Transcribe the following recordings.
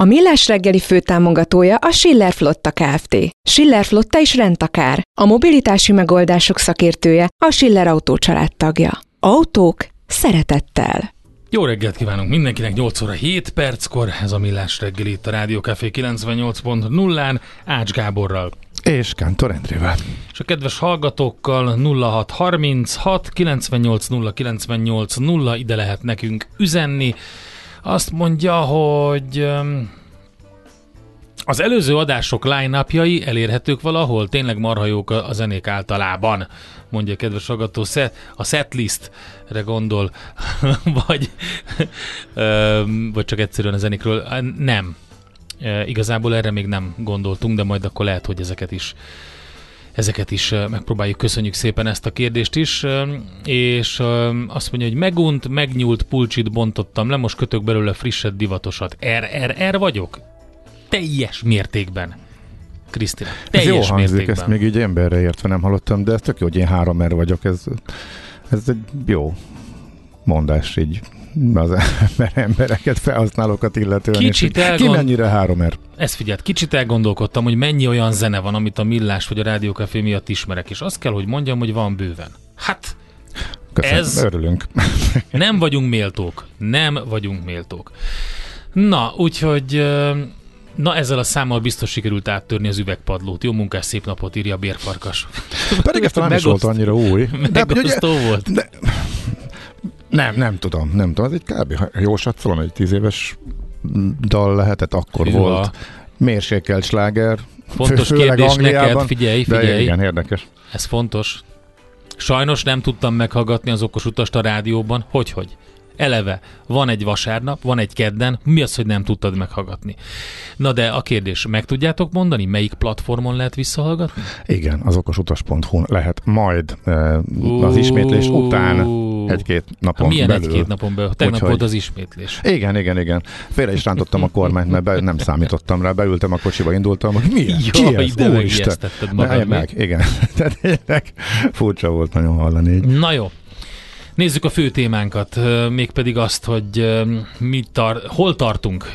A Millás reggeli főtámogatója a Schiller Flotta Kft. Schiller Flotta is rendtakár. A mobilitási megoldások szakértője a Schiller Autó tagja. Autók szeretettel. Jó reggelt kívánunk mindenkinek, 8 óra 7 perckor, ez a Millás reggeli itt a Rádió Café 98.0-án, Ács Gáborral. És Kántor Endrével. És a kedves hallgatókkal 0636 98 0 98 0 ide lehet nekünk üzenni. Azt mondja, hogy az előző adások line elérhetők valahol, tényleg marha jók a zenék általában, mondja a kedves hallgató, a setlistre gondol, vagy, vagy csak egyszerűen a zenékről. Nem. Igazából erre még nem gondoltunk, de majd akkor lehet, hogy ezeket is ezeket is megpróbáljuk. Köszönjük szépen ezt a kérdést is. És azt mondja, hogy megunt, megnyúlt pulcsit bontottam le, most kötök belőle frisset, divatosat. RRR vagyok? Teljes mértékben. Krisztina, teljes ez jó hangzik, mértékben. ezt még így emberre értve nem hallottam, de ez tök jó, hogy én három R vagyok, ez, ez egy jó mondás így az ember, embereket, felhasználókat illetően. Kicsit elgond... Ki mennyire három er? Ezt figyelt, kicsit elgondolkodtam, hogy mennyi olyan zene van, amit a Millás vagy a Rádiókafé miatt ismerek, és azt kell, hogy mondjam, hogy van bőven. Hát, Köszönöm, ez... örülünk. nem vagyunk méltók. Nem vagyunk méltók. Na, úgyhogy Na ezzel a számmal biztos sikerült áttörni az üvegpadlót. Jó munkás, szép napot írja a bérfarkas. Pedig ezt nem is volt annyira új. De, ugye, volt. De, nem, nem tudom, nem tudom. Ez egy kb. jó satszolom, egy tíz éves dal lehetett, akkor Hűha. volt. Mérsékelt sláger. Fontos kérdés neked, figyelj, figyelj. De igen, érdekes. Ez fontos. Sajnos nem tudtam meghallgatni az okos utast a rádióban. Hogy, hogy? Eleve van egy vasárnap, van egy kedden, mi az, hogy nem tudtad meghallgatni? Na de a kérdés, meg tudjátok mondani, melyik platformon lehet visszahallgatni? Igen, az okosutas.hu lehet majd uh, az ismétlés után egy-két napon ha, milyen belül. egy-két napon belül? Tegnap Úgyhogy... volt az ismétlés. Igen, igen, igen. Félre is rántottam a kormányt, mert be, nem számítottam rá. Beültem a kocsiba, indultam, hogy mi ez? Ki ez? de magad. Meg, igen. Tehát furcsa volt nagyon hallani. Így. Na jó, Nézzük a fő témánkat, mégpedig azt, hogy mit tar- hol tartunk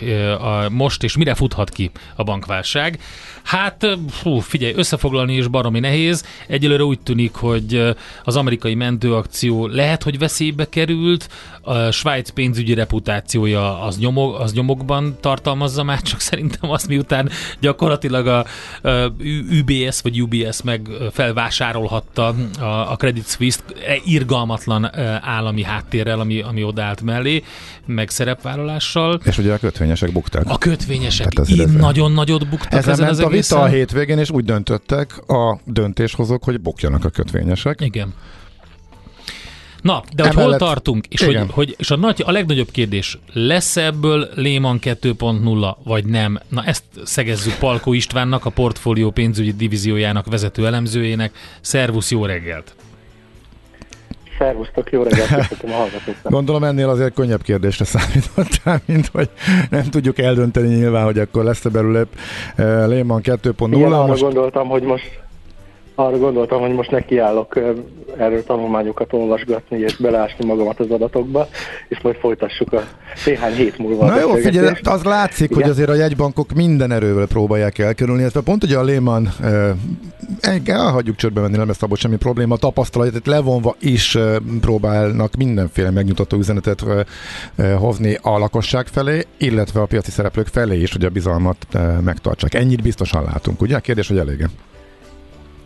most, és mire futhat ki a bankválság. Hát, hú, figyelj, összefoglalni is baromi nehéz. Egyelőre úgy tűnik, hogy az amerikai mentőakció lehet, hogy veszélybe került, a Svájc pénzügyi reputációja az, nyomog, az nyomokban tartalmazza már, csak szerintem azt miután gyakorlatilag a, a UBS vagy UBS meg felvásárolhatta a, a Credit Suisse e, irgalmatlan állami háttérrel, ami, ami odállt mellé, meg szerepvállalással. És ugye a kötvényesek buktak. A kötvényesek így nagyon nagyot buktak ezen, ezen az a vita a hétvégén, és úgy döntöttek a döntéshozók, hogy bukjanak a kötvényesek. Igen. Na, de hogy hol tartunk, és, hogy, hogy, és a, nagy, a legnagyobb kérdés, lesz ebből Lehman 2.0, vagy nem? Na ezt szegezzük Palkó Istvánnak, a portfólió pénzügyi divíziójának vezető elemzőjének. Szervusz, jó reggelt! Szervusztok, jó reggelt, köszönöm a hallgatóknak. Gondolom ennél azért könnyebb kérdésre számítottál, mint hogy nem tudjuk eldönteni nyilván, hogy akkor lesz-e belőle uh, Lehman 2.0. Igen, arra most... gondoltam, hogy most arra gondoltam, hogy most nekiállok erről tanulmányokat olvasgatni és beleásni magamat az adatokba, és majd folytassuk a néhány hét múlva. Na jó, figyelj, az látszik, Igen? hogy azért a jegybankok minden erővel próbálják elkerülni, illetve pont ugye a Lehman eh, elhagyjuk csődbe menni, nem lesz abból semmi probléma, tapasztalatot levonva is eh, próbálnak mindenféle megnyugtató üzenetet eh, hozni a lakosság felé, illetve a piaci szereplők felé is, hogy a bizalmat eh, megtartsák. Ennyit biztosan látunk, ugye? Kérdés, hogy elége.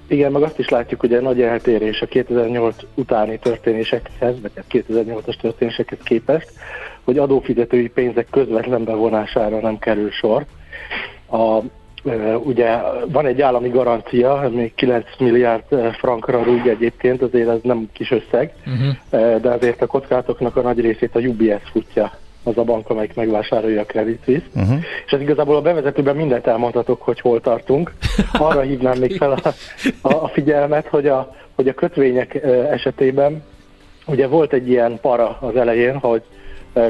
Igen, meg azt is látjuk, hogy egy nagy eltérés a 2008 utáni történésekhez, vagy 2008-as hát történésekhez képest, hogy adófizetői pénzek közvetlen bevonására nem kerül sor. A, ugye van egy állami garancia, még 9 milliárd frankra rúg egyébként, azért ez nem kis összeg, uh-huh. de azért a kockázatoknak a nagy részét a UBS futja az a bank, amelyik megvásárolja a Credit Suisse. Uh-huh. És ez igazából a bevezetőben mindent elmondhatok, hogy hol tartunk. Arra hívnám még fel a, a, a figyelmet, hogy a, hogy a kötvények esetében ugye volt egy ilyen para az elején, hogy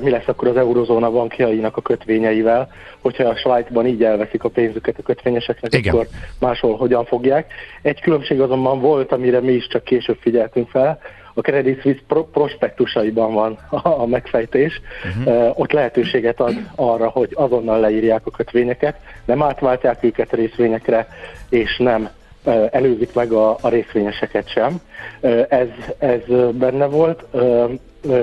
mi lesz akkor az eurozóna bankjainak a kötvényeivel, hogyha a Svájcban így elveszik a pénzüket a kötvényeseknek, Igen. akkor máshol hogyan fogják. Egy különbség azonban volt, amire mi is csak később figyeltünk fel, a Credit Suisse pro- prospektusaiban van a, a megfejtés. Uh-huh. Uh, ott lehetőséget ad arra, hogy azonnal leírják a kötvényeket, nem átváltják őket részvényekre, és nem előzik meg a, a részvényeseket sem. Ez, ez benne volt,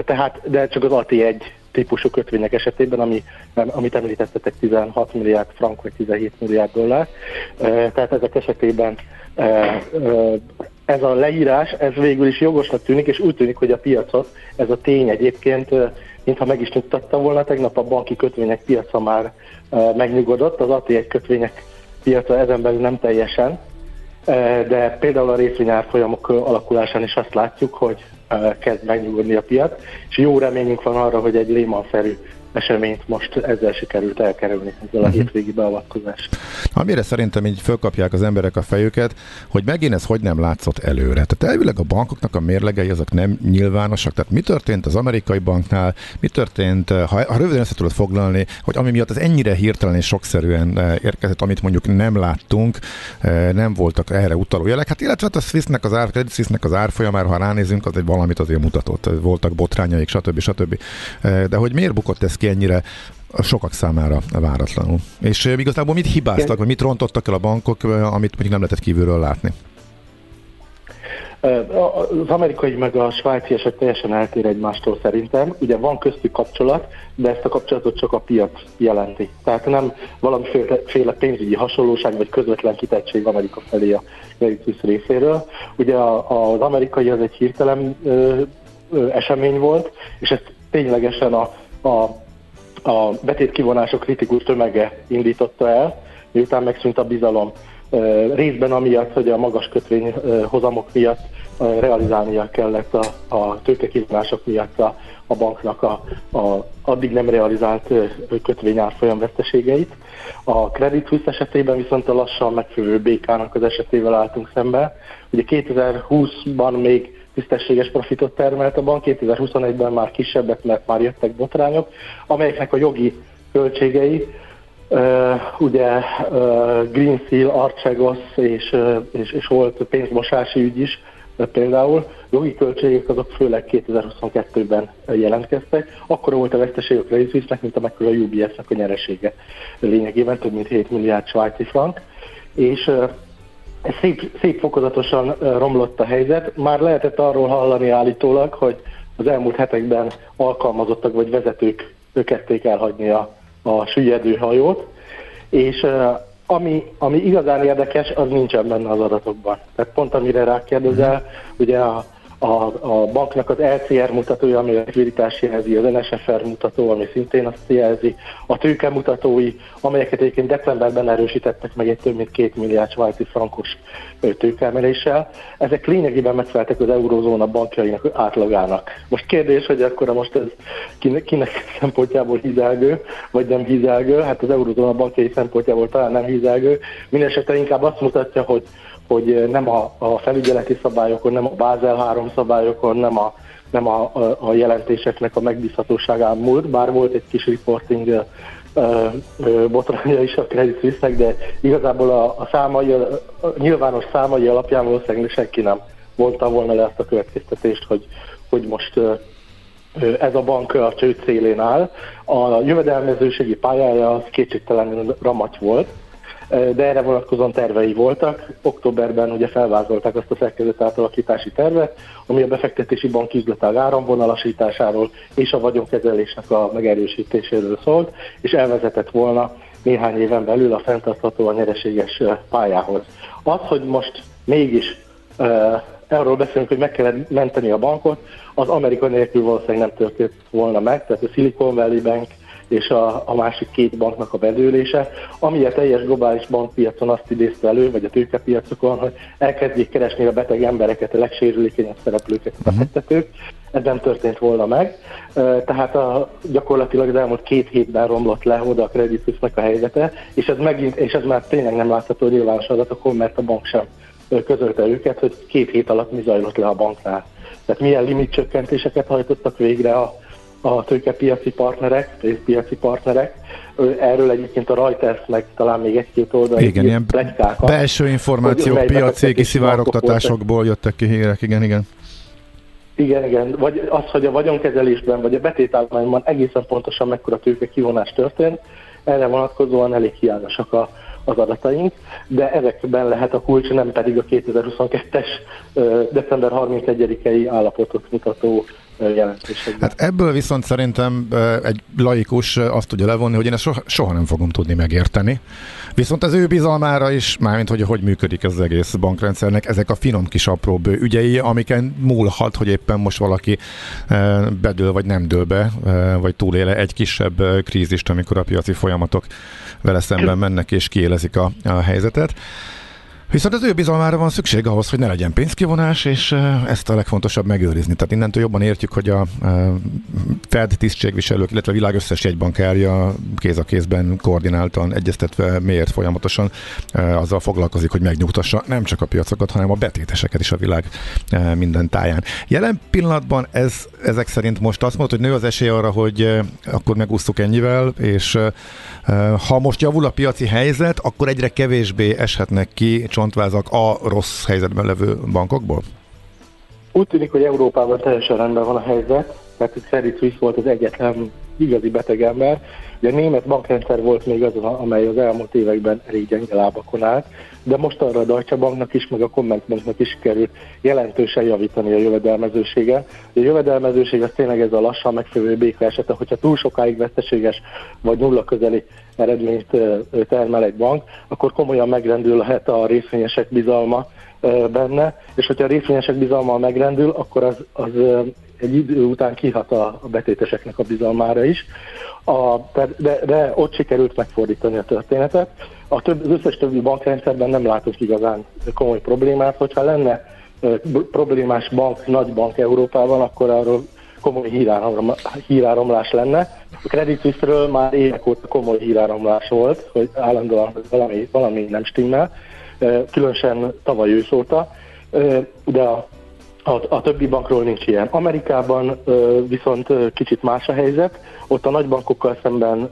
tehát, de csak az AT1 típusú kötvények esetében, ami, amit említettetek 16 milliárd frank vagy 17 milliárd dollár. Tehát ezek esetében ez a leírás, ez végül is jogosnak tűnik, és úgy tűnik, hogy a piacot ez a tény egyébként, mintha meg is nyugtatta volna, tegnap a banki kötvények piaca már megnyugodott, az AT1 kötvények piaca ezen belül nem teljesen, de például a részvényárfolyamok alakulásán is azt látjuk, hogy kezd megnyugodni a piac, és jó reményünk van arra, hogy egy Lehman-szerű eseményt most ezzel sikerült elkerülni, ezzel a uh-huh. hétvégi beavatkozást. Amire szerintem így fölkapják az emberek a fejüket, hogy megint ez hogy nem látszott előre. Tehát elvileg a bankoknak a mérlegei azok nem nyilvánosak. Tehát mi történt az amerikai banknál, mi történt, ha, ha röviden össze tudod foglalni, hogy ami miatt az ennyire hirtelen és sokszerűen eh, érkezett, amit mondjuk nem láttunk, eh, nem voltak erre utaló jelek. Hát illetve hát a Swissnek az ár, Swissnek az árfolyamára, ha ránézünk, az egy valamit azért mutatott. Voltak botrányaik, stb. stb. Eh, de hogy miért bukott ez ki ennyire sokak számára váratlanul. És igazából mit hibáztak, vagy mit rontottak el a bankok, amit mondjuk nem lehetett kívülről látni? Az amerikai meg a svájci eset teljesen eltér egymástól szerintem. Ugye van köztük kapcsolat, de ezt a kapcsolatot csak a piac jelenti. Tehát nem valamiféle pénzügyi hasonlóság vagy közvetlen kitettség Amerika felé a Credit részéről. Ugye az amerikai az egy hirtelen esemény volt, és ezt ténylegesen a, a a betétkivonások kritikus tömege indította el, miután megszűnt a bizalom. Részben amiatt, hogy a magas kötvény hozamok miatt realizálnia kellett a, a tőkekivonások miatt a, a banknak a, a addig nem realizált kötvényárfolyam veszteségeit. A Credit Suisse esetében viszont a lassan megfővő BK-nak az esetével álltunk szembe. Ugye 2020-ban még tisztességes profitot termelt a bank, 2021-ben már kisebbet, mert már jöttek botrányok, amelyeknek a jogi költségei Uh, ugye uh, Green Seal, Archegos és, uh, és, és volt pénzmosási ügy is például. Jogi költségek azok főleg 2022-ben jelentkeztek. Akkor volt a veszteség a Credit Suisse-nek, mint amekkora a UBS-nek a nyeresége lényegében, több mint 7 milliárd svájci frank. És szép, szép fokozatosan romlott a helyzet. Már lehetett arról hallani állítólag, hogy az elmúlt hetekben alkalmazottak vagy vezetők kezdték elhagyni a, a süllyedő hajót, és ami, ami igazán érdekes, az nincsen benne az adatokban. Tehát pont amire rákérdezel, ugye a, a, a banknak az LCR mutatója, ami a likviditás jelzi, az NSFR mutató, ami szintén azt jelzi, a tőke mutatói, amelyeket egyébként decemberben erősítettek meg egy több mint két milliárd svájci frankos tőkeemeléssel, ezek lényegében megfeleltek az eurozóna bankjainak átlagának. Most kérdés, hogy akkor most ez kinek, kinek szempontjából hízelgő, vagy nem hízelgő, hát az eurozóna bankjai szempontjából talán nem hízelgő, mindesetre inkább azt mutatja, hogy hogy nem a, a felügyeleti szabályokon, nem a Bázel 3 szabályokon, nem a, nem a, a, jelentéseknek a megbízhatóságán múlt, bár volt egy kis reporting ö, ö, botránya is a Credit suisse de igazából a, a számai, a, nyilvános számai alapján valószínűleg senki nem volta volna le azt a következtetést, hogy, hogy most ö, ez a bank a csőd szélén áll. A jövedelmezőségi pályája az kétségtelenül ramaty volt, de erre vonatkozóan tervei voltak. Októberben ugye felvázolták azt a szerkezet átalakítási tervet, ami a befektetési bank üzletág áramvonalasításáról és a vagyonkezelésnek a megerősítéséről szólt, és elvezetett volna néhány éven belül a a nyereséges pályához. Az, hogy most mégis erről beszélünk, hogy meg kell menteni a bankot, az Amerika nélkül valószínűleg nem történt volna meg, tehát a Silicon Valley Bank és a, a másik két banknak a bedőlése, ami a teljes globális bankpiacon azt idézte elő, vagy a tőkepiacokon, hogy elkezdjék keresni a beteg embereket, a legsérülékenyebb szereplőket, a befektetők. Ez nem történt volna meg. Tehát a, gyakorlatilag az elmúlt két hétben romlott le oda a Credit Suisse-nak a helyzete, és ez, megint, és ez már tényleg nem látható nyilvános adatokon, mert a bank sem közölte őket, hogy két hét alatt mi zajlott le a banknál. Tehát milyen limitcsökkentéseket hajtottak végre a, a tőkepiaci partnerek, részpiaci partnerek. Erről egyébként a Reuters meg talán még egy-két oldal igen, ilyen plegykákat, belső információk, piaci kiszivárogtatásokból jöttek ki hírek, igen, igen. Igen, igen. Vagy az, hogy a vagyonkezelésben, vagy a betétállományban egészen pontosan mekkora tőke kivonás történt, erre vonatkozóan elég hiányosak a, az adataink, de ezekben lehet a kulcs, nem pedig a 2022-es december 31-i állapotot mutató jelentésekben. Hát ebből viszont szerintem egy laikus azt tudja levonni, hogy én ezt soha, soha nem fogom tudni megérteni. Viszont az ő bizalmára is, mármint hogy hogy működik ez az egész bankrendszernek, ezek a finom kis apróbb ügyei, amiken múlhat, hogy éppen most valaki bedől vagy nem dől be, vagy túléle egy kisebb krízist, amikor a piaci folyamatok vele szemben mennek és kiélezik a, a helyzetet. Viszont az ő bizalmára van szükség ahhoz, hogy ne legyen pénzkivonás, és ezt a legfontosabb megőrizni. Tehát innentől jobban értjük, hogy a Fed tisztségviselők, illetve a világ összes jegybankárja kéz a kézben koordináltan, egyeztetve miért folyamatosan azzal foglalkozik, hogy megnyugtassa nem csak a piacokat, hanem a betéteseket is a világ minden táján. Jelen pillanatban ez, ezek szerint most azt mondod, hogy nő az esély arra, hogy akkor megúsztuk ennyivel, és ha most javul a piaci helyzet, akkor egyre kevésbé eshetnek ki csontvázak a rossz helyzetben levő bankokból? Úgy tűnik, hogy Európában teljesen rendben van a helyzet, mert Credit Suisse volt az egyetlen igazi betegember. Ugye a német bankrendszer volt még az, amely az elmúlt években elég gyenge lábakon állt, de most arra a Deutsche Banknak is, meg a Commerzbanknak is került jelentősen javítani a jövedelmezősége. A jövedelmezőség az tényleg ez a lassan megfelelő béka esete, hogyha túl sokáig veszteséges vagy nulla közeli eredményt termel egy bank, akkor komolyan megrendülhet a részvényesek bizalma benne, és hogyha a részvényesek bizalma megrendül, akkor az, az egy idő után kihat a, a betéteseknek a bizalmára is. A, de, de ott sikerült megfordítani a történetet. A több, az összes többi bankrendszerben nem látunk igazán komoly problémát, hogyha lenne problémás bank, nagy bank Európában, akkor arról komoly híráromlás lenne. A Credit már évek óta komoly híráromlás volt, hogy állandóan valami, valami nem stimmel, különösen tavaly ősz óta, de a, a, a többi bankról nincs ilyen. Amerikában viszont kicsit más a helyzet, ott a nagybankokkal szemben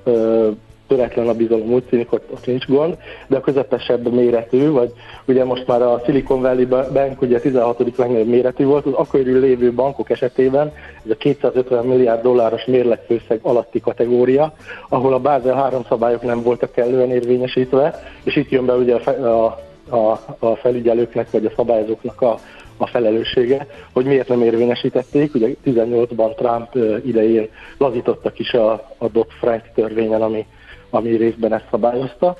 töretlen a bizalom, úgy tűnik, ott, ott nincs gond, de a közepesebb méretű, vagy ugye most már a Silicon Valley Bank ugye 16. legnagyobb méretű volt, az akkori lévő bankok esetében ez a 250 milliárd dolláros mérlegfőszeg alatti kategória, ahol a Basel 3 szabályok nem voltak kellően érvényesítve, és itt jön be ugye a, a, a, a felügyelőknek vagy a szabályozóknak a, a felelőssége, hogy miért nem érvényesítették. Ugye 18-ban Trump idején lazítottak is a, a Dodd-Frank törvényen, ami ami részben ezt szabályozta.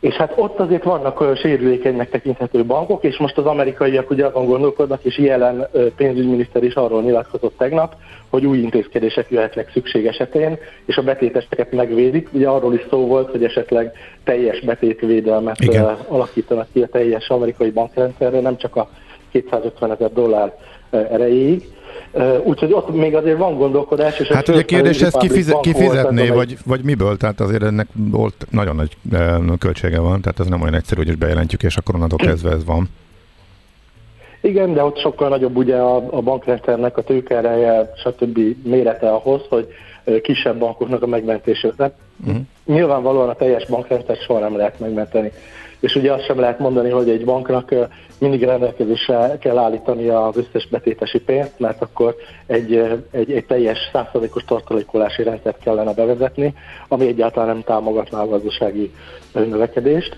És hát ott azért vannak sérülékenynek tekinthető bankok, és most az amerikaiak ugye abban gondolkodnak, és jelen pénzügyminiszter is arról nyilatkozott tegnap, hogy új intézkedések jöhetnek szükség esetén, és a betéteseket megvédik. Ugye arról is szó volt, hogy esetleg teljes betétvédelmet Igen. alakítanak ki a teljes amerikai bankrendszerre, nem csak a 250 ezer dollár erejéig. Úgyhogy ott még azért van gondolkodás. És hát ugye kérdés, ezt kifize- kifizetné, vagy, vagy miből? Tehát azért ennek volt nagyon nagy költsége van, tehát ez nem olyan egyszerű, hogy is bejelentjük, és akkor onnantól kezdve ez van. Igen, de ott sokkal nagyobb ugye a, a bankrendszernek a tőkereje, stb. mérete ahhoz, hogy kisebb bankoknak a megmentése. Tehát uh-huh. Nyilvánvalóan a teljes bankrendszer soha nem lehet megmenteni. És ugye azt sem lehet mondani, hogy egy banknak mindig rendelkezésre kell állítani az összes betétesi pénzt, mert akkor egy, egy, egy teljes százszerzékos tartalékolási rendszert kellene bevezetni, ami egyáltalán nem támogatná a gazdasági növekedést.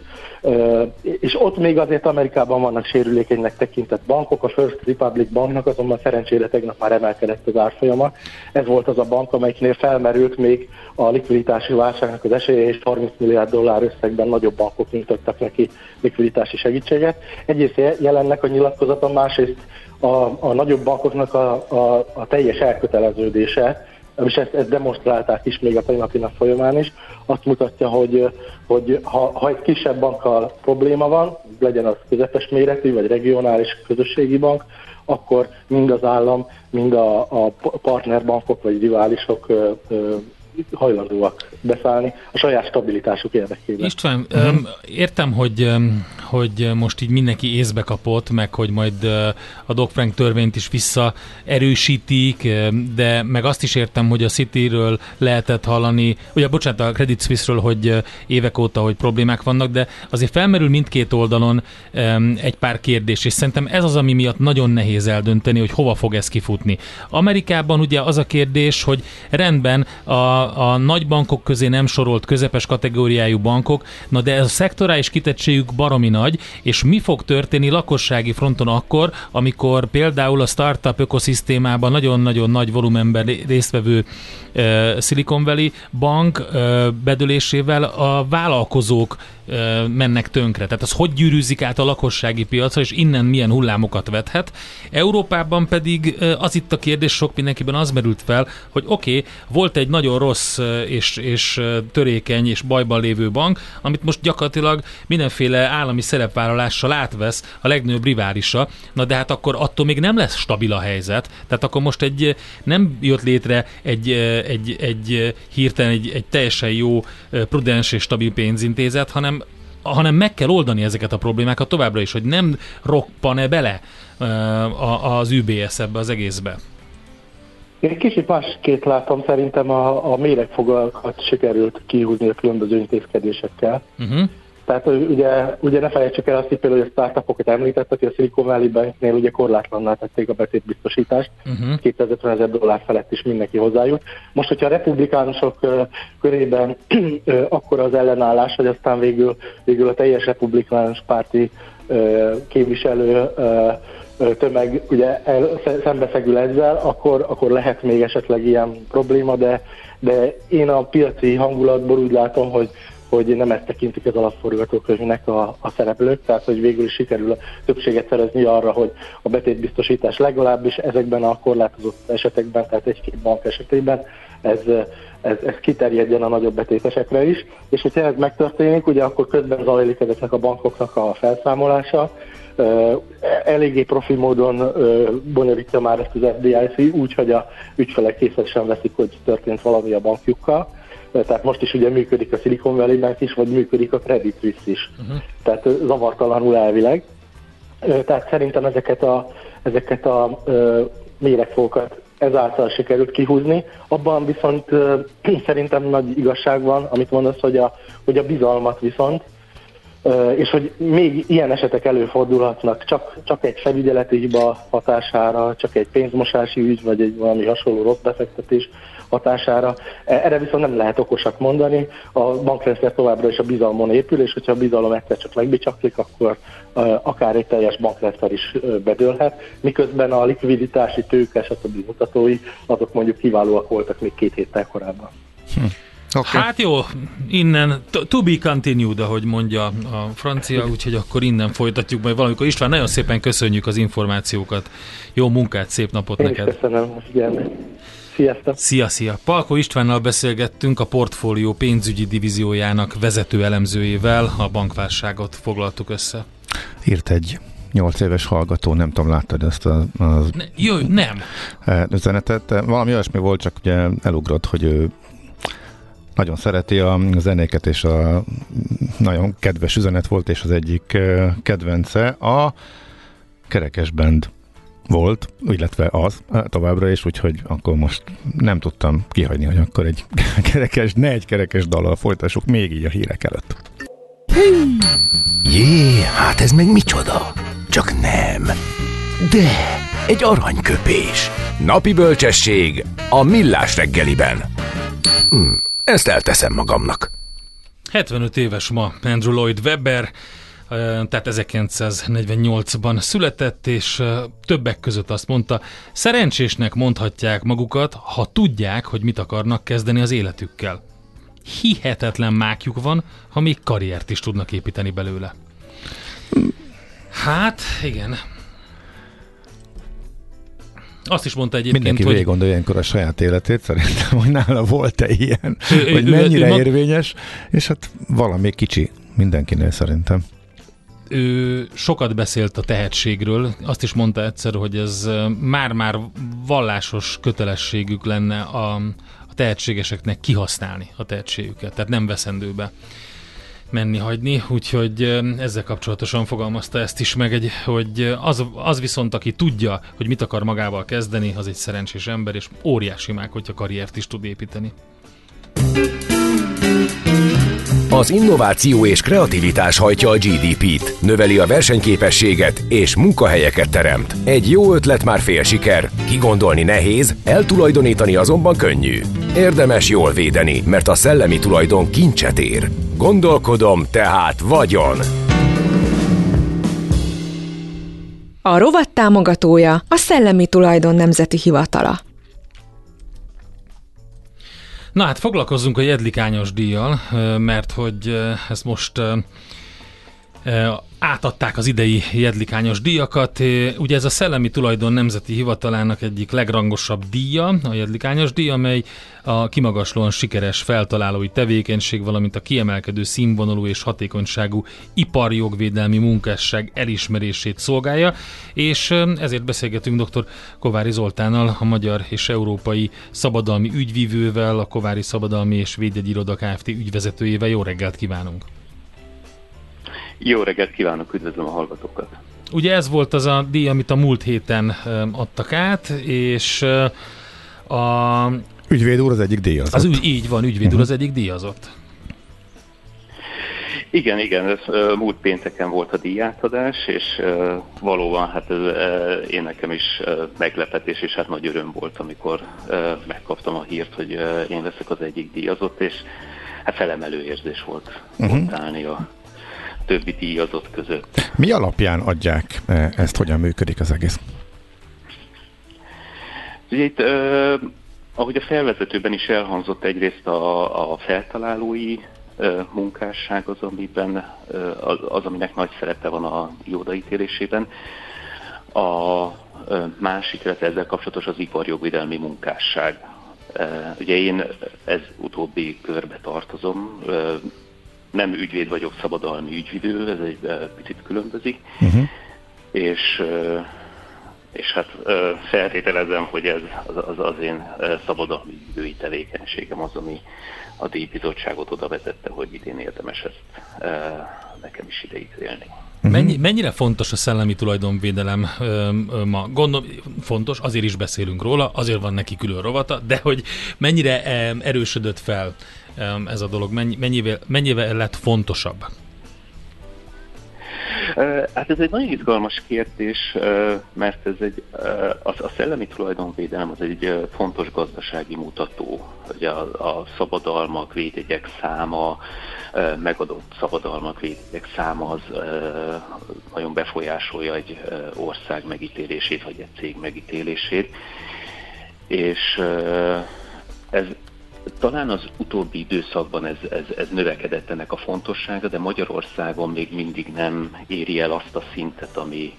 És ott még azért Amerikában vannak sérülékenynek tekintett bankok, a First Republic banknak azonban szerencsére tegnap már emelkedett az árfolyama. Ez volt az a bank, amelyiknél felmerült még a likviditási válságnak az esélye, és 30 milliárd dollár összegben nagyobb bankok nyújtottak neki likviditási segítséget. Egyrészt jelennek a nyilatkozaton, másrészt a, a nagyobb bankoknak a, a, a teljes elköteleződése és ezt, ezt demonstrálták is még a tegnapi nap folyamán is, azt mutatja, hogy, hogy ha, ha egy kisebb bankkal probléma van, legyen az közepes méretű, vagy regionális közösségi bank, akkor mind az állam, mind a, a partnerbankok vagy riválisok hajlandóak beszállni a saját stabilitásuk érdekében. István, uh-huh. értem, hogy, hogy most így mindenki észbe kapott, meg hogy majd a Dodd-Frank törvényt is visszaerősítik, de meg azt is értem, hogy a Cityről lehetett hallani, ugye bocsánat, a Credit Suisse-ről, hogy évek óta, hogy problémák vannak, de azért felmerül mindkét oldalon egy pár kérdés, és szerintem ez az, ami miatt nagyon nehéz eldönteni, hogy hova fog ez kifutni. Amerikában ugye az a kérdés, hogy rendben a a, nagy bankok közé nem sorolt közepes kategóriájú bankok, na de a szektorális kitettségük baromi nagy, és mi fog történni lakossági fronton akkor, amikor például a startup ökoszisztémában nagyon-nagyon nagy volumenben résztvevő uh, Silicon Valley bank uh, bedölésével a vállalkozók mennek tönkre. Tehát az hogy gyűrűzik át a lakossági piacra, és innen milyen hullámokat vethet. Európában pedig az itt a kérdés, sok mindenkiben az merült fel, hogy oké, okay, volt egy nagyon rossz és, és törékeny és bajban lévő bank, amit most gyakorlatilag mindenféle állami szerepvállalással átvesz a legnagyobb riválisa, na de hát akkor attól még nem lesz stabil a helyzet, tehát akkor most egy nem jött létre egy, egy, egy hirtelen egy, egy teljesen jó, prudens és stabil pénzintézet, hanem hanem meg kell oldani ezeket a problémákat továbbra is, hogy nem roppan-e bele az UBS ebbe az egészbe. Én kicsit másként látom, szerintem a, a méregfogalkat sikerült kihúzni a különböző intézkedésekkel. Uh-huh. Tehát ugye, ugye ne felejtsük el azt, hogy például, a startupokat említett, hogy a Silicon Valley Banknél ugye korlátlanná tették a betétbiztosítást, uh-huh. 250 ezer dollár felett is mindenki hozzájut. Most, hogyha a republikánusok körében akkor az ellenállás, hogy aztán végül, végül a teljes republikánus párti képviselő tömeg ugye el, szembeszegül ezzel, akkor, akkor lehet még esetleg ilyen probléma, de, de én a piaci hangulatból úgy látom, hogy hogy nem ezt tekintik az alapforgatókönyvnek a, a szereplők, tehát hogy végül is sikerül a többséget szerezni arra, hogy a betétbiztosítás legalábbis ezekben a korlátozott esetekben, tehát egy-két bank esetében ez, ez, ez kiterjedjen a nagyobb betétesekre is, és hogyha ez megtörténik, ugye akkor közben zajlik ezeknek a bankoknak a felszámolása, eléggé profi módon bonyolítja már ezt az FDIC, úgy, hogy a ügyfelek készet sem veszik, hogy történt valami a bankjukkal, tehát most is ugye működik a Silicon Valley Bank is, vagy működik a Credit Suisse is. Uh-huh. Tehát zavartalanul elvileg. Tehát szerintem ezeket a, ezeket a méregfókat ezáltal sikerült kihúzni. Abban viszont szerintem nagy igazság van, amit mondasz, hogy a, hogy a bizalmat viszont, és hogy még ilyen esetek előfordulhatnak, csak, csak egy felügyeleti hiba hatására, csak egy pénzmosási ügy, vagy egy valami hasonló rossz befektetés hatására. E, erre viszont nem lehet okosak mondani. A bankrendszer továbbra is a bizalmon épül, és hogyha a bizalom egyszer csak megbicsaklik, akkor akár egy teljes bankrendszer is bedőlhet, miközben a likviditási tőke, stb. mutatói, azok mondjuk kiválóak voltak még két héttel korábban. Hm. Okay. Hát jó, innen to be continued, ahogy mondja a francia, úgyhogy akkor innen folytatjuk majd valamikor. István, nagyon szépen köszönjük az információkat. Jó munkát, szép napot Én neked. köszönöm a figyelmet. Sziasztok! Szia, szia! Palko Istvánnal beszélgettünk a portfólió pénzügyi divíziójának vezető elemzőjével, a bankválságot foglaltuk össze. Írt egy 8 éves hallgató, nem tudom, láttad ezt a, az ne, jöjj, nem. E, üzenetet. Valami olyasmi volt, csak ugye elugrott, hogy ő nagyon szereti a zenéket, és a nagyon kedves üzenet volt, és az egyik e, kedvence a Kerekes Band volt, illetve az továbbra is, úgyhogy akkor most nem tudtam kihagyni, hogy akkor egy kerekes, ne egy kerekes dallal folytassuk még így a hírek előtt. Jé, hát ez meg micsoda? Csak nem. De, egy aranyköpés. Napi bölcsesség a millás reggeliben. Hm, ezt elteszem magamnak. 75 éves ma Andrew Lloyd Webber, tehát 1948-ban született, és többek között azt mondta, szerencsésnek mondhatják magukat, ha tudják, hogy mit akarnak kezdeni az életükkel. Hihetetlen mákjuk van, ha még karriert is tudnak építeni belőle. Hát, igen. Azt is mondta egyébként, Mindenki hogy... végig gondolja ilyenkor a saját életét, szerintem, hogy nála volt-e ilyen, Ő- hogy ő- mennyire ő- ő- érvényes, és hát valami kicsi mindenkinél szerintem. Ő sokat beszélt a tehetségről, azt is mondta egyszer, hogy ez már-már vallásos kötelességük lenne a, a tehetségeseknek kihasználni a tehetségüket, tehát nem veszendőbe menni, hagyni, úgyhogy ezzel kapcsolatosan fogalmazta ezt is meg, egy, hogy az, az viszont, aki tudja, hogy mit akar magával kezdeni, az egy szerencsés ember, és óriási mák, hogyha karriert is tud építeni. Az innováció és kreativitás hajtja a GDP-t, növeli a versenyképességet és munkahelyeket teremt. Egy jó ötlet már fél siker, kigondolni nehéz, eltulajdonítani azonban könnyű. Érdemes jól védeni, mert a szellemi tulajdon kincset ér. Gondolkodom, tehát vagyon. A rovat támogatója a Szellemi Tulajdon Nemzeti Hivatala. Na hát foglalkozzunk a jedlikányos díjjal, mert hogy ezt most átadták az idei jedlikányos díjakat. Ugye ez a Szellemi Tulajdon Nemzeti Hivatalának egyik legrangosabb díja, a jedlikányos díj, amely a kimagaslóan sikeres feltalálói tevékenység, valamint a kiemelkedő színvonalú és hatékonyságú iparjogvédelmi munkásság elismerését szolgálja, és ezért beszélgetünk dr. Kovári Zoltánnal, a magyar és európai szabadalmi ügyvívővel, a Kovári Szabadalmi és Védjegyiroda Kft. ügyvezetőjével. Jó reggelt kívánunk! Jó reggelt kívánok, üdvözlöm a hallgatókat! Ugye ez volt az a díj, amit a múlt héten adtak át, és a, Ügyvéd úr az egyik díjazott. az ügy, így van, ügyvéd úr az egyik díjazott. Igen, igen, ez múlt pénteken volt a díjátadás, és valóban hát ez, én nekem is meglepetés, és hát nagy öröm volt, amikor megkaptam a hírt, hogy én leszek az egyik díjazott, és hát felemelő érzés volt uh-huh. ott állni a többi díjazott között. Mi alapján adják eh, ezt, hogyan működik az egész? Ugye itt, ahogy a felvezetőben is elhangzott, egyrészt a, a feltalálói ö, munkásság az, amiben, az, az, aminek nagy szerepe van a díjodaítélésében. A ö, másik, illetve ezzel kapcsolatos az iparjogvédelmi munkásság. Ö, Ugye én ez utóbbi körbe tartozom, nem ügyvéd vagyok, szabadalmi ügyvidő, ez egy ö, picit különbözik, Uh-huh. és ö, és hát ö, feltételezem, hogy ez az, az, az én szabadalmi idői tevékenységem az, ami a díjbizottságot oda vezette, hogy idén érdemes ezt nekem is ideítélni. Mennyi, mennyire fontos a szellemi tulajdonvédelem ö, ö, ma? Gondolom, fontos, azért is beszélünk róla, azért van neki külön rovata, de hogy mennyire ö, erősödött fel ö, ez a dolog, mennyi, mennyivel, mennyivel lett fontosabb? Hát ez egy nagyon izgalmas kérdés, mert ez egy, ö, a, szellemi tulajdonvédelem az egy fontos gazdasági mutató. Ugye a, a szabadalmak, védjegyek száma, megadott szabadalmak, védjegyek száma az nagyon befolyásolja egy ország megítélését, vagy egy cég megítélését. És ez talán az utóbbi időszakban ez, ez, ez növekedett ennek a fontossága, de Magyarországon még mindig nem éri el azt a szintet, ami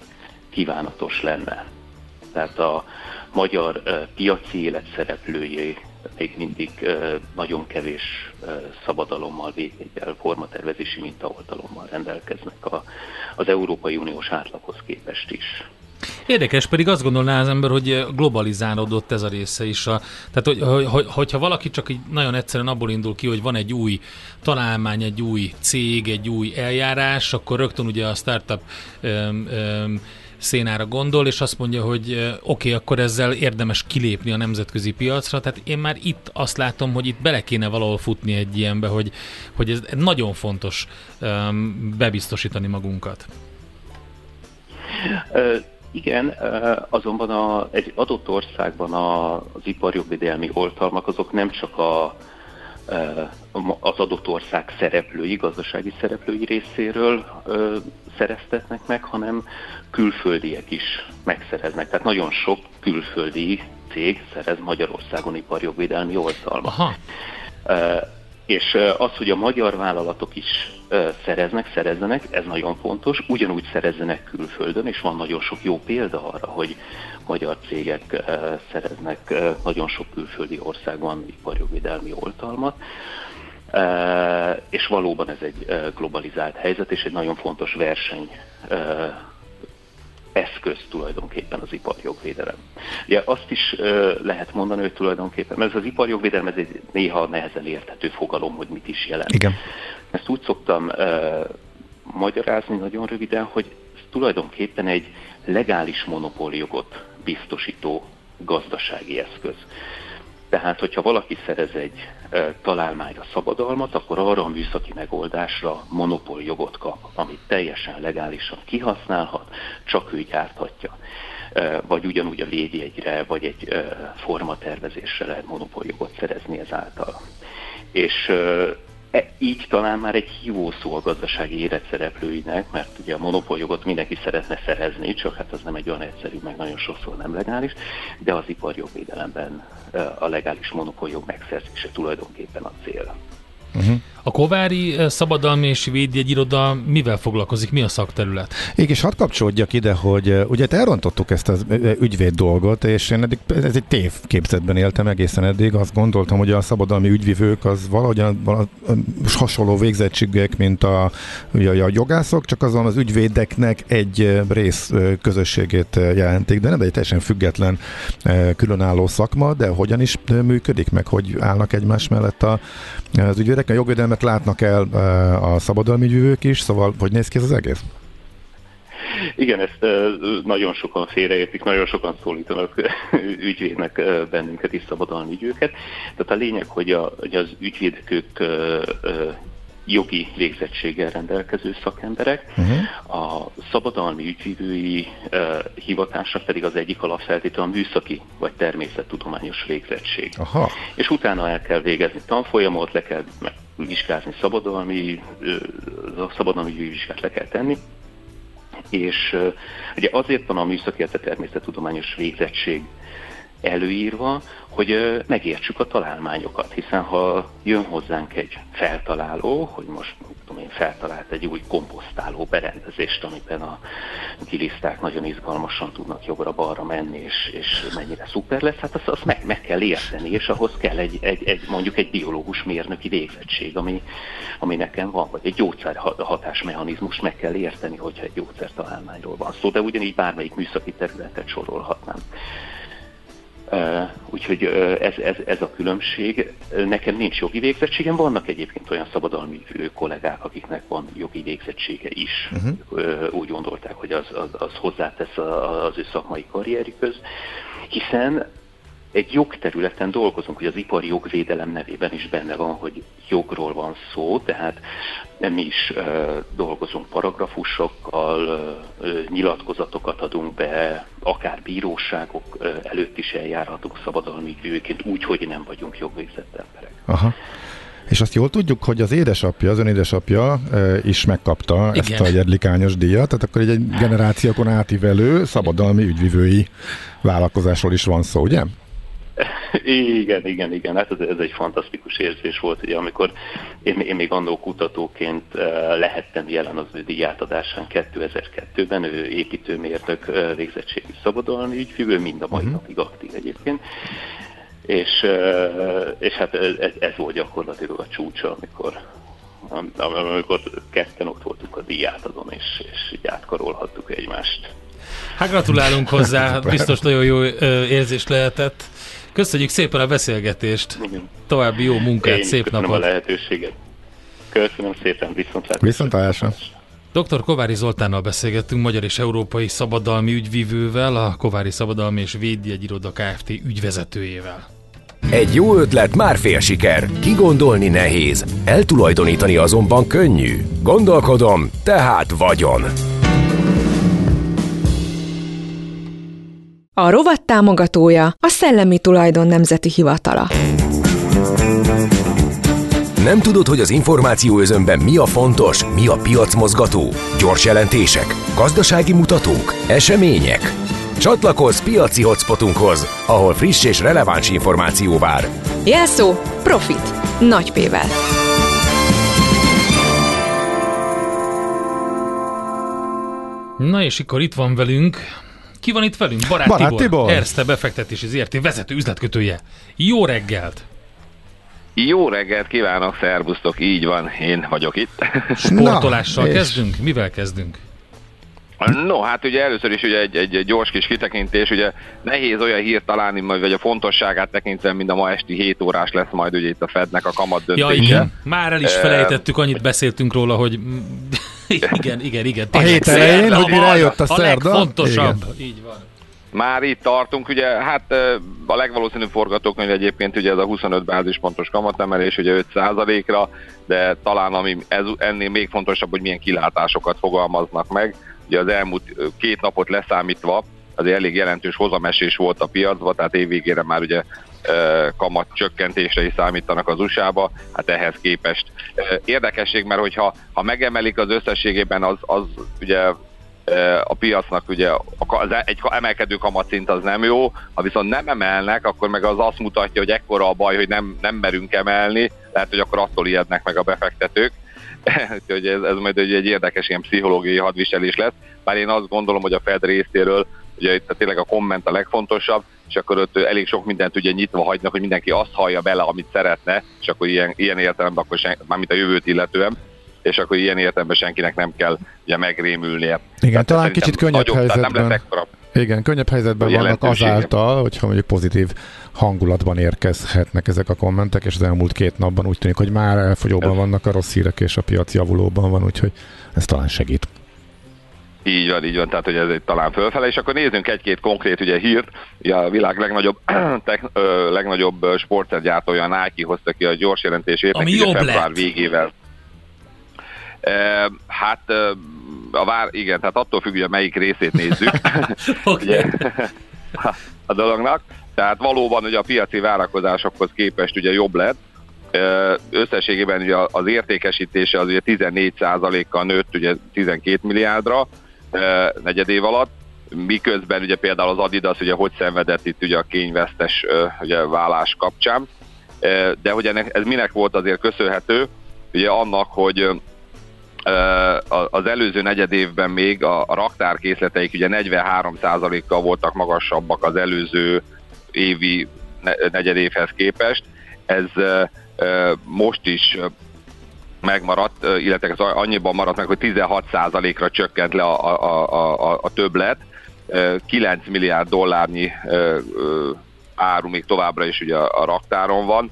kívánatos lenne. Tehát a magyar piaci élet szereplői még mindig nagyon kevés szabadalommal, védjegyel, formatervezési mintaoltalommal rendelkeznek a, az Európai Uniós átlaghoz képest is. Érdekes, pedig azt gondolná az ember, hogy globalizálódott ez a része is. A, tehát, hogy, hogy, hogy, hogyha valaki csak így nagyon egyszerűen abból indul ki, hogy van egy új találmány, egy új cég, egy új eljárás, akkor rögtön ugye a startup öm, öm, szénára gondol, és azt mondja, hogy ö, oké, okay, akkor ezzel érdemes kilépni a nemzetközi piacra. Tehát én már itt azt látom, hogy itt bele kéne valahol futni egy ilyenbe, hogy, hogy ez nagyon fontos öm, bebiztosítani magunkat. Ö, igen, azonban a, egy adott országban a, az iparjogvédelmi oltalmak azok nem csak a, az adott ország szereplői, gazdasági szereplői részéről szereztetnek meg, hanem külföldiek is megszereznek. Tehát nagyon sok külföldi cég szerez Magyarországon iparjogvédelmi oltalmat. Aha. És az, hogy a magyar vállalatok is szereznek, szerezzenek, ez nagyon fontos, ugyanúgy szerezzenek külföldön, és van nagyon sok jó példa arra, hogy magyar cégek szereznek nagyon sok külföldi országban iparjogvédelmi oltalmat. És valóban ez egy globalizált helyzet, és egy nagyon fontos verseny eszköz tulajdonképpen az iparjogvédelem. Ugye azt is lehet mondani, hogy tulajdonképpen, mert ez az iparjogvédelem ez egy néha nehezen érthető fogalom, hogy mit is jelent. Igen. Ezt úgy szoktam uh, magyarázni nagyon röviden, hogy ez tulajdonképpen egy legális monopóljogot biztosító gazdasági eszköz. Tehát, hogyha valaki szerez egy e, találmányra szabadalmat, akkor arra a műszaki megoldásra monopóljogot kap, amit teljesen legálisan kihasználhat, csak ő gyárthatja. E, vagy ugyanúgy a védjegyre, vagy egy e, formatervezésre lehet monopóljogot szerezni ezáltal. És E, így talán már egy hívószó a gazdasági élet szereplőinek, mert ugye a monopóljogot mindenki szeretne szerezni, csak hát az nem egy olyan egyszerű, meg nagyon sokszor nem legális, de az iparjogvédelemben e, a legális monopoljog megszerzése tulajdonképpen a cél. Uh-huh. A Kovári eh, Szabadalmi és Védjegyiroda mivel foglalkozik? Mi a szakterület? Igen, és hadd kapcsolódjak ide, hogy eh, ugye elrontottuk ezt az eh, ügyvéd dolgot, és én eddig, ez egy tévképzetben éltem egészen eddig. Azt gondoltam, hogy a szabadalmi ügyvivők az valahogy hasonló végzettségek, mint a, ugye, a jogászok, csak azon az ügyvédeknek egy rész közösségét jelentik, de nem egy teljesen független, különálló szakma, de hogyan is működik, meg hogy állnak egymás mellett a, az ügyvédek? A jogvédelmet látnak el a szabadalmi ügyvők is, szóval hogy néz ki ez az egész? Igen, ezt nagyon sokan félreértik, nagyon sokan szólítanak ügyvédnek bennünket is szabadalmi ügyőket. Tehát a lényeg, hogy, a, hogy az ügyvédek ők jogi végzettséggel rendelkező szakemberek. Uh-huh. A szabadalmi ügyvívői uh, hivatása pedig az egyik alapfeltétel a műszaki vagy természettudományos végzettség. Aha. És utána el kell végezni tanfolyamot, le kell vizsgázni szabadalmi, uh, szabadalmi vizsgát le kell tenni, és uh, ugye azért van a műszaki, a természettudományos végzettség előírva, hogy megértsük a találmányokat, hiszen ha jön hozzánk egy feltaláló, hogy most tudom én, feltalált egy új komposztáló berendezést, amiben a giliszták nagyon izgalmasan tudnak jobbra-balra menni, és, és mennyire szuper lesz, hát azt, azt meg, meg kell érteni, és ahhoz kell egy, egy, egy mondjuk egy biológus mérnöki végzettség, ami, ami nekem van, vagy egy gyógyszer hatásmechanizmus meg kell érteni, hogyha egy gyógyszertalálmányról van szó, de ugyanígy bármelyik műszaki területet sorolhatnám. Úgyhogy ez, ez, ez a különbség. Nekem nincs jogi végzettségem, vannak egyébként olyan szabadalmi kollégák, akiknek van jogi végzettsége is. Uh-huh. Úgy gondolták, hogy az, az, az hozzátesz az ő szakmai karrierükhöz, hiszen egy jogterületen dolgozunk, hogy az ipari jogvédelem nevében is benne van, hogy jogról van szó, tehát nem is uh, dolgozunk paragrafusokkal, uh, nyilatkozatokat adunk be, akár bíróságok uh, előtt is eljárhatunk szabadalmi ügyvőként, úgy, hogy nem vagyunk jogvégzett emberek. Aha. És azt jól tudjuk, hogy az édesapja, az ön édesapja e, is megkapta Igen. ezt a jedlikányos díjat, tehát akkor egy, egy generációkon átívelő szabadalmi ügyvivői vállalkozásról is van szó, ugye? Igen, igen, igen, hát ez, ez egy fantasztikus érzés volt, ugye, amikor én, én még annó kutatóként uh, lehettem jelen az ő díjátadásán 2002-ben, ő építőmérnök uh, végzettségű szabadalmi ügyfívő, mind a mai uh-huh. napig aktív egyébként. És, uh, és hát ez, ez volt gyakorlatilag a csúcsa, amikor amikor ketten ott voltunk a díjátadon, és, és így átkarolhattuk egymást. Hát gratulálunk hozzá, biztos nagyon jó érzés lehetett. Köszönjük szépen a beszélgetést. Igen. További jó munkát, Én szép napot. a lehetőséget. Köszönöm szépen, viszontlátásra. Viszontlátásra. Dr. Kovári Zoltánnal beszélgettünk, magyar és európai szabadalmi ügyvívővel, a Kovári Szabadalmi és Védjegyiroda Kft. ügyvezetőjével. Egy jó ötlet már fél siker, kigondolni nehéz, eltulajdonítani azonban könnyű. Gondolkodom, tehát vagyon. A rovat támogatója a Szellemi Tulajdon Nemzeti Hivatala. Nem tudod, hogy az információ özönben mi a fontos, mi a piacmozgató? Gyors jelentések, gazdasági mutatók, események. Csatlakozz piaci hotspotunkhoz, ahol friss és releváns információ vár. Jelszó Profit. Nagy P-vel. Na és akkor itt van velünk ki van itt velünk? Barát, Barát Tibor, Tibor. Erste befektetési ZRT vezető üzletkötője. Jó reggelt! Jó reggelt kívánok, szervusztok, így van, én vagyok itt. Sportolással és- kezdünk? Mivel kezdünk? No, hát ugye először is ugye egy, egy gyors kis kitekintés, ugye nehéz olyan hírt találni, majd, vagy a fontosságát tekintve, mint a ma esti 7 órás lesz majd ugye itt a Fednek a kamat Ja, döntése. igen. Már el is felejtettük, annyit beszéltünk róla, hogy igen, igen, igen. A hét elején, hogy eljött a A szerda. legfontosabb. Így van. Már itt tartunk, ugye hát a legvalószínűbb forgatókönyv egyébként ugye ez a 25 bázispontos kamatemelés, ugye 5%-ra, de talán ami ez, ennél még fontosabb, hogy milyen kilátásokat fogalmaznak meg. Ugye az elmúlt két napot leszámítva azért elég jelentős hozamesés volt a piacban, tehát évvégére már ugye kamat csökkentésre is számítanak az USA-ba, hát ehhez képest. Érdekesség, mert hogyha ha megemelik az összességében, az, az ugye a piacnak ugye az e- egy emelkedő kamatszint az nem jó, ha viszont nem emelnek, akkor meg az azt mutatja, hogy ekkora a baj, hogy nem, nem merünk emelni, lehet, hogy akkor attól ijednek meg a befektetők. Úgyhogy ez, ez majd egy, egy érdekes ilyen pszichológiai hadviselés lesz, bár én azt gondolom, hogy a Fed részéről ugye itt tényleg a komment a legfontosabb, és akkor ott elég sok mindent ugye nyitva hagynak, hogy mindenki azt hallja bele, amit szeretne, és akkor ilyen, ilyen értelemben akkor sen, mármint a jövőt illetően, és akkor ilyen értelemben senkinek nem kell ugye megrémülnie. Igen, Tehát talán kicsit könnyebb nagyobb, tehát Nem helyzetben. lesz ekkora Igen, könnyebb helyzetben A vannak azáltal, hogyha mondjuk pozitív hangulatban érkezhetnek ezek a kommentek, és az elmúlt két napban úgy tűnik, hogy már elfogyóban vannak a rossz hírek, és a piac javulóban van, úgyhogy ez talán segít. Így van, így van, tehát hogy ez egy talán fölfele, és akkor nézzünk egy-két konkrét ugye hírt. Ugye a világ legnagyobb, tech, ö, legnagyobb sportszergyártója a Nike hozta ki a gyors jelentését. Ami jobb február lett. végével. E, hát a vár, igen, tehát attól függ, hogy melyik részét nézzük. Ugye, a dolognak. Tehát valóban ugye a piaci várakozásokhoz képest ugye jobb lett. Összességében ugye az értékesítése az ugye 14%-kal nőtt ugye 12 milliárdra negyed év alatt, miközben ugye például az Adidas ugye hogy szenvedett itt ugye a kényvesztes ugye vállás kapcsán. De hogy ennek, ez minek volt azért köszönhető? Ugye annak, hogy a- az előző negyed évben még a, a raktárkészleteik ugye 43%-kal voltak magasabbak az előző évi ne- negyed évhez képest. Ez most is megmaradt, illetve ez annyiban maradt meg, hogy 16%-ra csökkent le a, a, a, a, többlet. Ö, 9 milliárd dollárnyi áru még továbbra is ugye a raktáron van.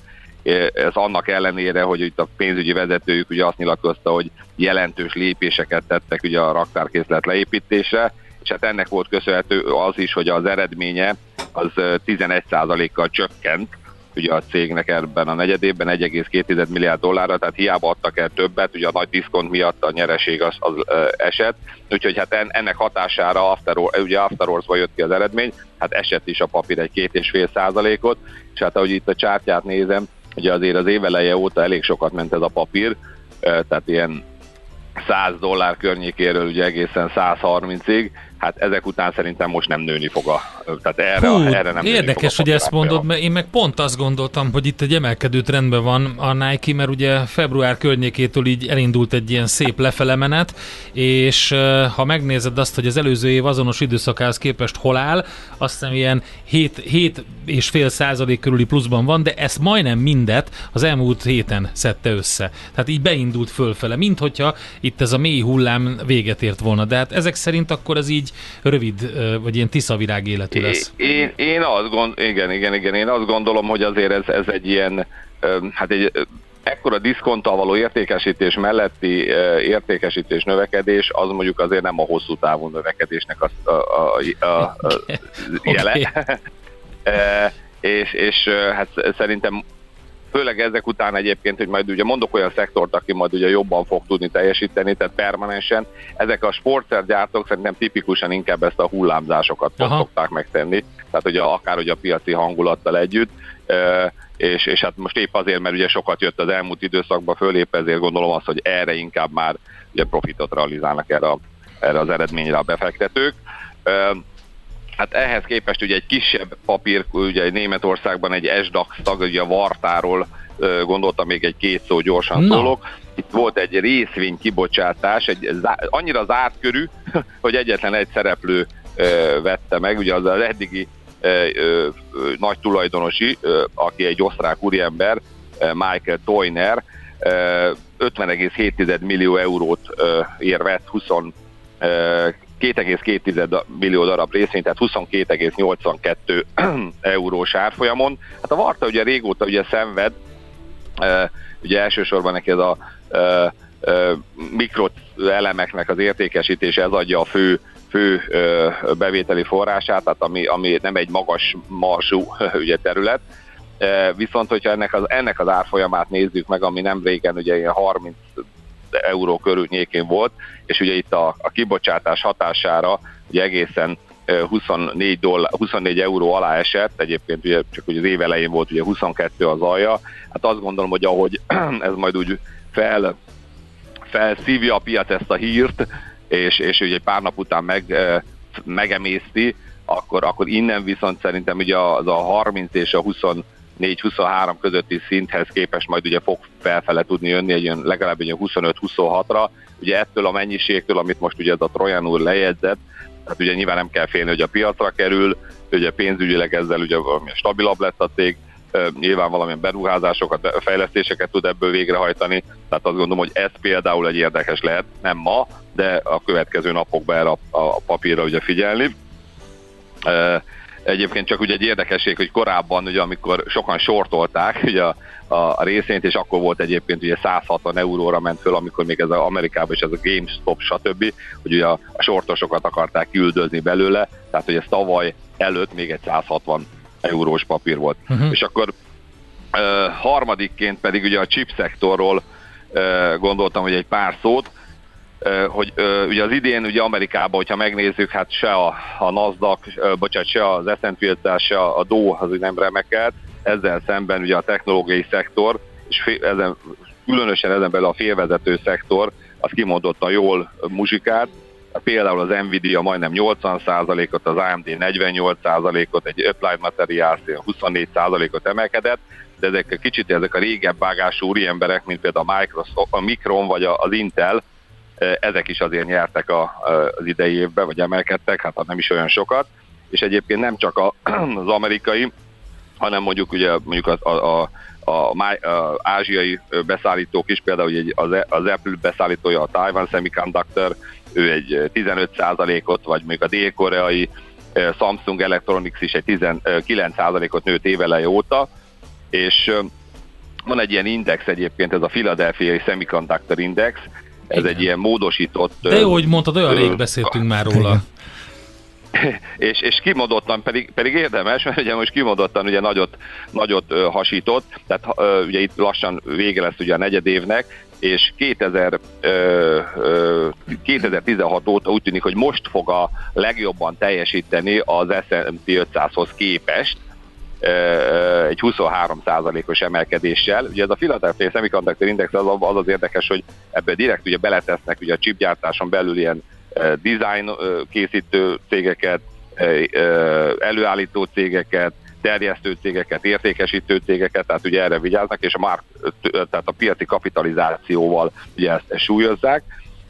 Ez annak ellenére, hogy itt a pénzügyi vezetőjük ugye azt nyilatkozta, hogy jelentős lépéseket tettek ugye a raktárkészlet leépítésre, és hát ennek volt köszönhető az is, hogy az eredménye az ö, 11%-kal csökkent, ugye a cégnek ebben a negyedében 1,2 milliárd dollárra, tehát hiába adtak el többet, ugye a nagy diszkont miatt a nyereség az, az ö, esett, úgyhogy hát en, ennek hatására after, ugye afterhours jött ki az eredmény, hát esett is a papír egy két és fél százalékot, és hát ahogy itt a csártyát nézem, ugye azért az éveleje óta elég sokat ment ez a papír, tehát ilyen 100 dollár környékéről ugye egészen 130-ig, hát ezek után szerintem most nem nőni fog a, tehát erre, Hú, erre nem érdekes, fog a hogy ezt mondod, mert én meg pont azt gondoltam, hogy itt egy emelkedő trendben van a Nike, mert ugye február környékétől így elindult egy ilyen szép lefelemenet, és ha megnézed azt, hogy az előző év azonos időszakához képest hol áll, azt hiszem ilyen 7, 7 és fél százalék körüli pluszban van, de ezt majdnem mindet az elmúlt héten szedte össze. Tehát így beindult fölfele, mint hogyha itt ez a mély hullám véget ért volna. De hát ezek szerint akkor ez így rövid, eh, vagy ilyen tiszavirág életű lesz. Én, én azt gond, igen, igen, igen, én azt gondolom, hogy azért ez, ez egy ilyen, hát egy ekkora diszkonttal való értékesítés melletti értékesítés növekedés, az mondjuk azért nem a hosszú távú növekedésnek a, a, a, a, a jele. És, és hát szerintem főleg ezek után egyébként, hogy majd ugye mondok olyan szektort, aki majd ugye jobban fog tudni teljesíteni, tehát permanensen. Ezek a sportszergyártók szerintem tipikusan inkább ezt a hullámzásokat Aha. szokták megtenni, tehát ugye akár ugye a piaci hangulattal együtt. És, és hát most épp azért, mert ugye sokat jött az elmúlt időszakban föl, épp ezért gondolom azt, hogy erre inkább már ugye profitot realizálnak erre, erre az eredményre a befektetők. Hát ehhez képest ugye egy kisebb papír, ugye Németországban egy SDAX tag, ugye a Vartáról gondoltam még egy két szó gyorsan no. szólok. Itt volt egy részvény kibocsátás, egy annyira zárt körű, hogy egyetlen egy szereplő vette meg, ugye az az eddigi nagy tulajdonosi, aki egy osztrák úriember, Michael Toyner, 50,7 millió eurót ér vett 20 2,2 millió darab részvény, tehát 22,82 eurós árfolyamon. Hát a Varta ugye régóta ugye szenved, ugye elsősorban neki ez a mikroelemeknek az értékesítése, ez adja a fő fő bevételi forrását, tehát ami, ami nem egy magas marsú ugye, terület. Viszont, hogyha ennek az, ennek az árfolyamát nézzük meg, ami nem régen ugye ilyen 30 euró körülnyékén volt, és ugye itt a, a kibocsátás hatására ugye egészen 24, dollár, 24 euró alá esett, egyébként ugye csak ugye az év elején volt ugye 22 az alja, hát azt gondolom, hogy ahogy ez majd úgy fel, felszívja a piac ezt a hírt, és, és ugye egy pár nap után meg, megemészti, akkor, akkor innen viszont szerintem ugye az a 30 és a 24-23 közötti szinthez képest majd ugye fog felfele tudni jönni egy olyan, legalább egy 25-26-ra. Ugye ettől a mennyiségtől, amit most ugye ez a Trojan úr lejegyzett, tehát ugye nyilván nem kell félni, hogy a piacra kerül, ugye pénzügyileg ezzel ugye stabilabb lesz a cég, nyilván valamilyen beruházásokat, fejlesztéseket tud ebből végrehajtani, tehát azt gondolom, hogy ez például egy érdekes lehet, nem ma, de a következő napokban erre a, a papírra ugye figyelni. Egyébként csak ugye egy érdekesség, hogy korábban, ugye, amikor sokan sortolták ugye a, a, a részényt, és akkor volt egyébként ugye 160 euróra ment föl, amikor még ez az Amerikában és ez a GameStop, stb., hogy ugye a, a sortosokat akarták küldözni belőle, tehát hogy ez tavaly előtt még egy 160 eurós papír volt. Uh-huh. És akkor uh, harmadikként pedig ugye a chip szektorról uh, gondoltam, hogy egy pár szót, hogy ugye az idén ugye Amerikában, hogyha megnézzük, hát se a, a NASDAQ, bocsánat, se az S&P 500, se a, Dow az úgy nem remekelt, ezzel szemben ugye a technológiai szektor, és fé, ezen, különösen ezen belül a félvezető szektor, az kimondottan jól muzsikált, például az Nvidia majdnem 80%-ot, az AMD 48%-ot, egy Applied Materials 24%-ot emelkedett, de ezek kicsit ezek a régebb vágású úri emberek, mint például a Microsoft, a Micron vagy az Intel, ezek is azért nyertek a, az idei évben, vagy emelkedtek, hát nem is olyan sokat, és egyébként nem csak a, az amerikai, hanem mondjuk ugye mondjuk az, a, a, a, a ázsiai beszállítók is, például az, az Apple beszállítója a Taiwan Semiconductor, ő egy 15%-ot, vagy még a dél-koreai Samsung Electronics is egy 19%-ot nőtt éveleje óta, és van egy ilyen index egyébként, ez a Philadelphia Semiconductor Index, ez Igen. egy ilyen módosított... De jó, hogy mondtad, olyan rég beszéltünk már róla. és, és kimondottan pedig, pedig érdemes, mert ugye most kimondottan ugye nagyot, nagyot hasított, tehát ugye itt lassan vége lesz ugye a negyed évnek, és 2000, ö, ö, 2016 óta úgy tűnik, hogy most fog a legjobban teljesíteni az S&P 500-hoz képest, egy 23%-os emelkedéssel. Ugye ez a Philadelphia Semiconductor Index az, az az érdekes, hogy ebbe direkt ugye beletesznek ugye a chipgyártáson belül ilyen design készítő cégeket, előállító cégeket, terjesztő cégeket, értékesítő cégeket, tehát ugye erre vigyáznak, és a, már, tehát a piaci kapitalizációval ugye ezt súlyozzák.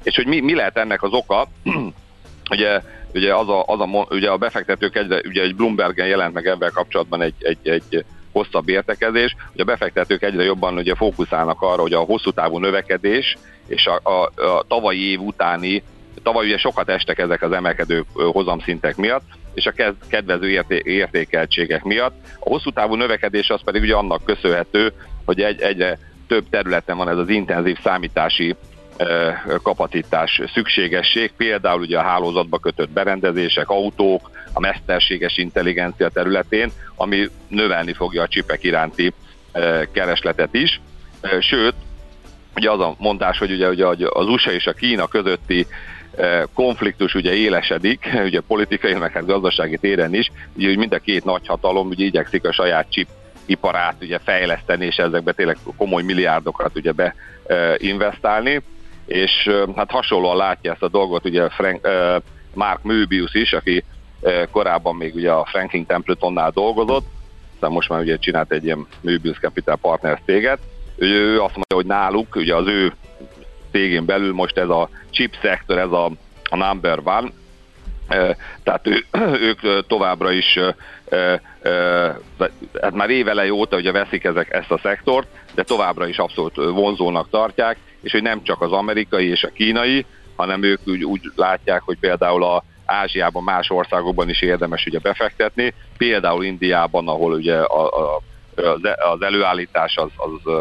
És hogy mi, mi lehet ennek az oka, ugye, ugye, az a, az a, ugye a befektetők egyre, ugye egy Bloombergen jelent meg ebben kapcsolatban egy, egy, egy hosszabb értekezés, hogy a befektetők egyre jobban ugye fókuszálnak arra, hogy a hosszú távú növekedés és a, a, a tavalyi év utáni Tavaly ugye sokat estek ezek az emelkedő hozamszintek miatt, és a kedvező érté- értékeltségek miatt. A hosszú távú növekedés az pedig ugye annak köszönhető, hogy egy, egyre több területen van ez az intenzív számítási kapacitás szükségesség, például ugye a hálózatba kötött berendezések, autók, a mesterséges intelligencia területén, ami növelni fogja a csipek iránti keresletet is. Sőt, ugye az a mondás, hogy ugye, ugye az USA és a Kína közötti konfliktus ugye élesedik, ugye politikai, meg hát gazdasági téren is, ugye mind a két nagyhatalom ugye igyekszik a saját chip iparát ugye fejleszteni, és ezekbe tényleg komoly milliárdokat ugye beinvestálni, és hát hasonlóan látja ezt a dolgot ugye Frank, Mark Möbius is, aki korábban még ugye a Franklin Templetonnál dolgozott, aztán most már ugye csinált egy ilyen Mobiles Capital Partners céget. Ő azt mondja, hogy náluk, ugye az ő cégén belül most ez a chip szektor, ez a, a number one, tehát ő, ők továbbra is hát már évelej óta ugye veszik ezek, ezt a szektort, de továbbra is abszolút vonzónak tartják, és hogy nem csak az amerikai és a kínai, hanem ők úgy, úgy látják, hogy például a Ázsiában, más országokban is érdemes ugye befektetni, például Indiában, ahol ugye a, a, az előállítás az, az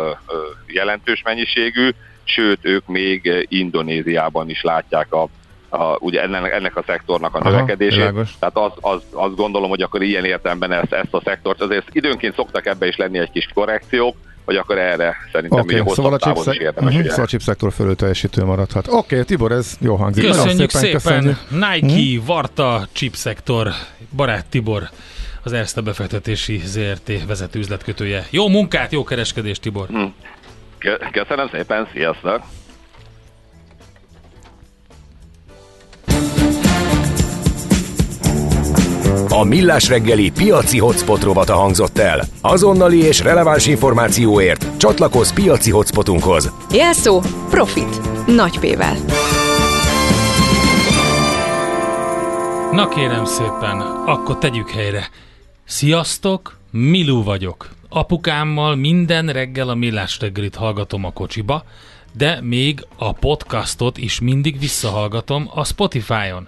jelentős mennyiségű, sőt ők még Indonéziában is látják a, a, ugye ennek, ennek a szektornak a növekedését. Aha, Tehát az, az, azt gondolom, hogy akkor ilyen értelemben ezt, ezt a szektort, azért időnként szoktak ebbe is lenni egy kis korrekciók, hogy akkor erre szerintem okay, ugye szóval a távon is érdemes. Uh-huh, szóval a chipszektor fölül teljesítő maradhat. Oké, okay, Tibor, ez jó hangzik. Köszönjük szépen, szépen. Köszönjük. Nike, uh-huh. Varta, chipszektor, barát Tibor, az Erste befektetési ZRT vezető üzletkötője. Jó munkát, jó kereskedést, Tibor! Uh-huh. Köszönöm szépen, sziasztok! A Millás reggeli piaci hotspot rovata hangzott el. Azonnali és releváns információért csatlakozz piaci hotspotunkhoz. Jelszó Profit. Nagy P-vel. Na kérem szépen, akkor tegyük helyre. Sziasztok, Milú vagyok. Apukámmal minden reggel a Millás reggelit hallgatom a kocsiba, de még a podcastot is mindig visszahallgatom a Spotify-on.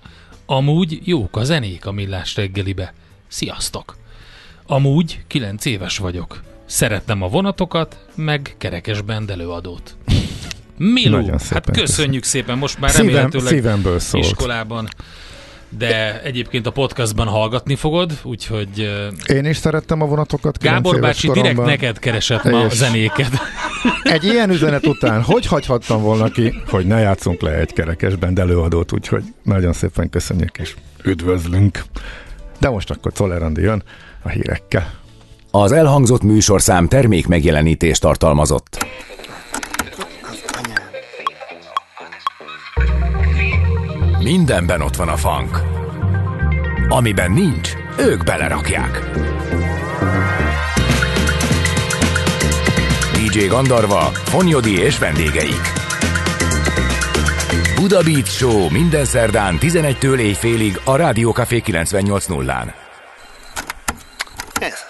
Amúgy jók a zenék a Millás reggelibe. Sziasztok! Amúgy 9 éves vagyok. Szeretem a vonatokat, meg kerekes bendelőadót. Milú, hát köszönjük szépen, most már Szívem, remélhetőleg iskolában de egyébként a podcastban hallgatni fogod, úgyhogy... Én is szerettem a vonatokat. Gábor bácsi koromban. direkt neked keresett ma a zenéket. Egy ilyen üzenet után hogy hagyhattam volna ki, hogy ne játszunk le egy kerekesben előadót, úgyhogy nagyon szépen köszönjük és üdvözlünk. De most akkor Czoller jön a hírekkel. Az elhangzott műsorszám termék megjelenítést tartalmazott. Mindenben ott van a funk. Amiben nincs, ők belerakják. DJ Gandarva, Fonyodi és vendégeik. Buda Beat Show minden szerdán 11-től éjfélig a Rádiókafé 98.0-án. Ez.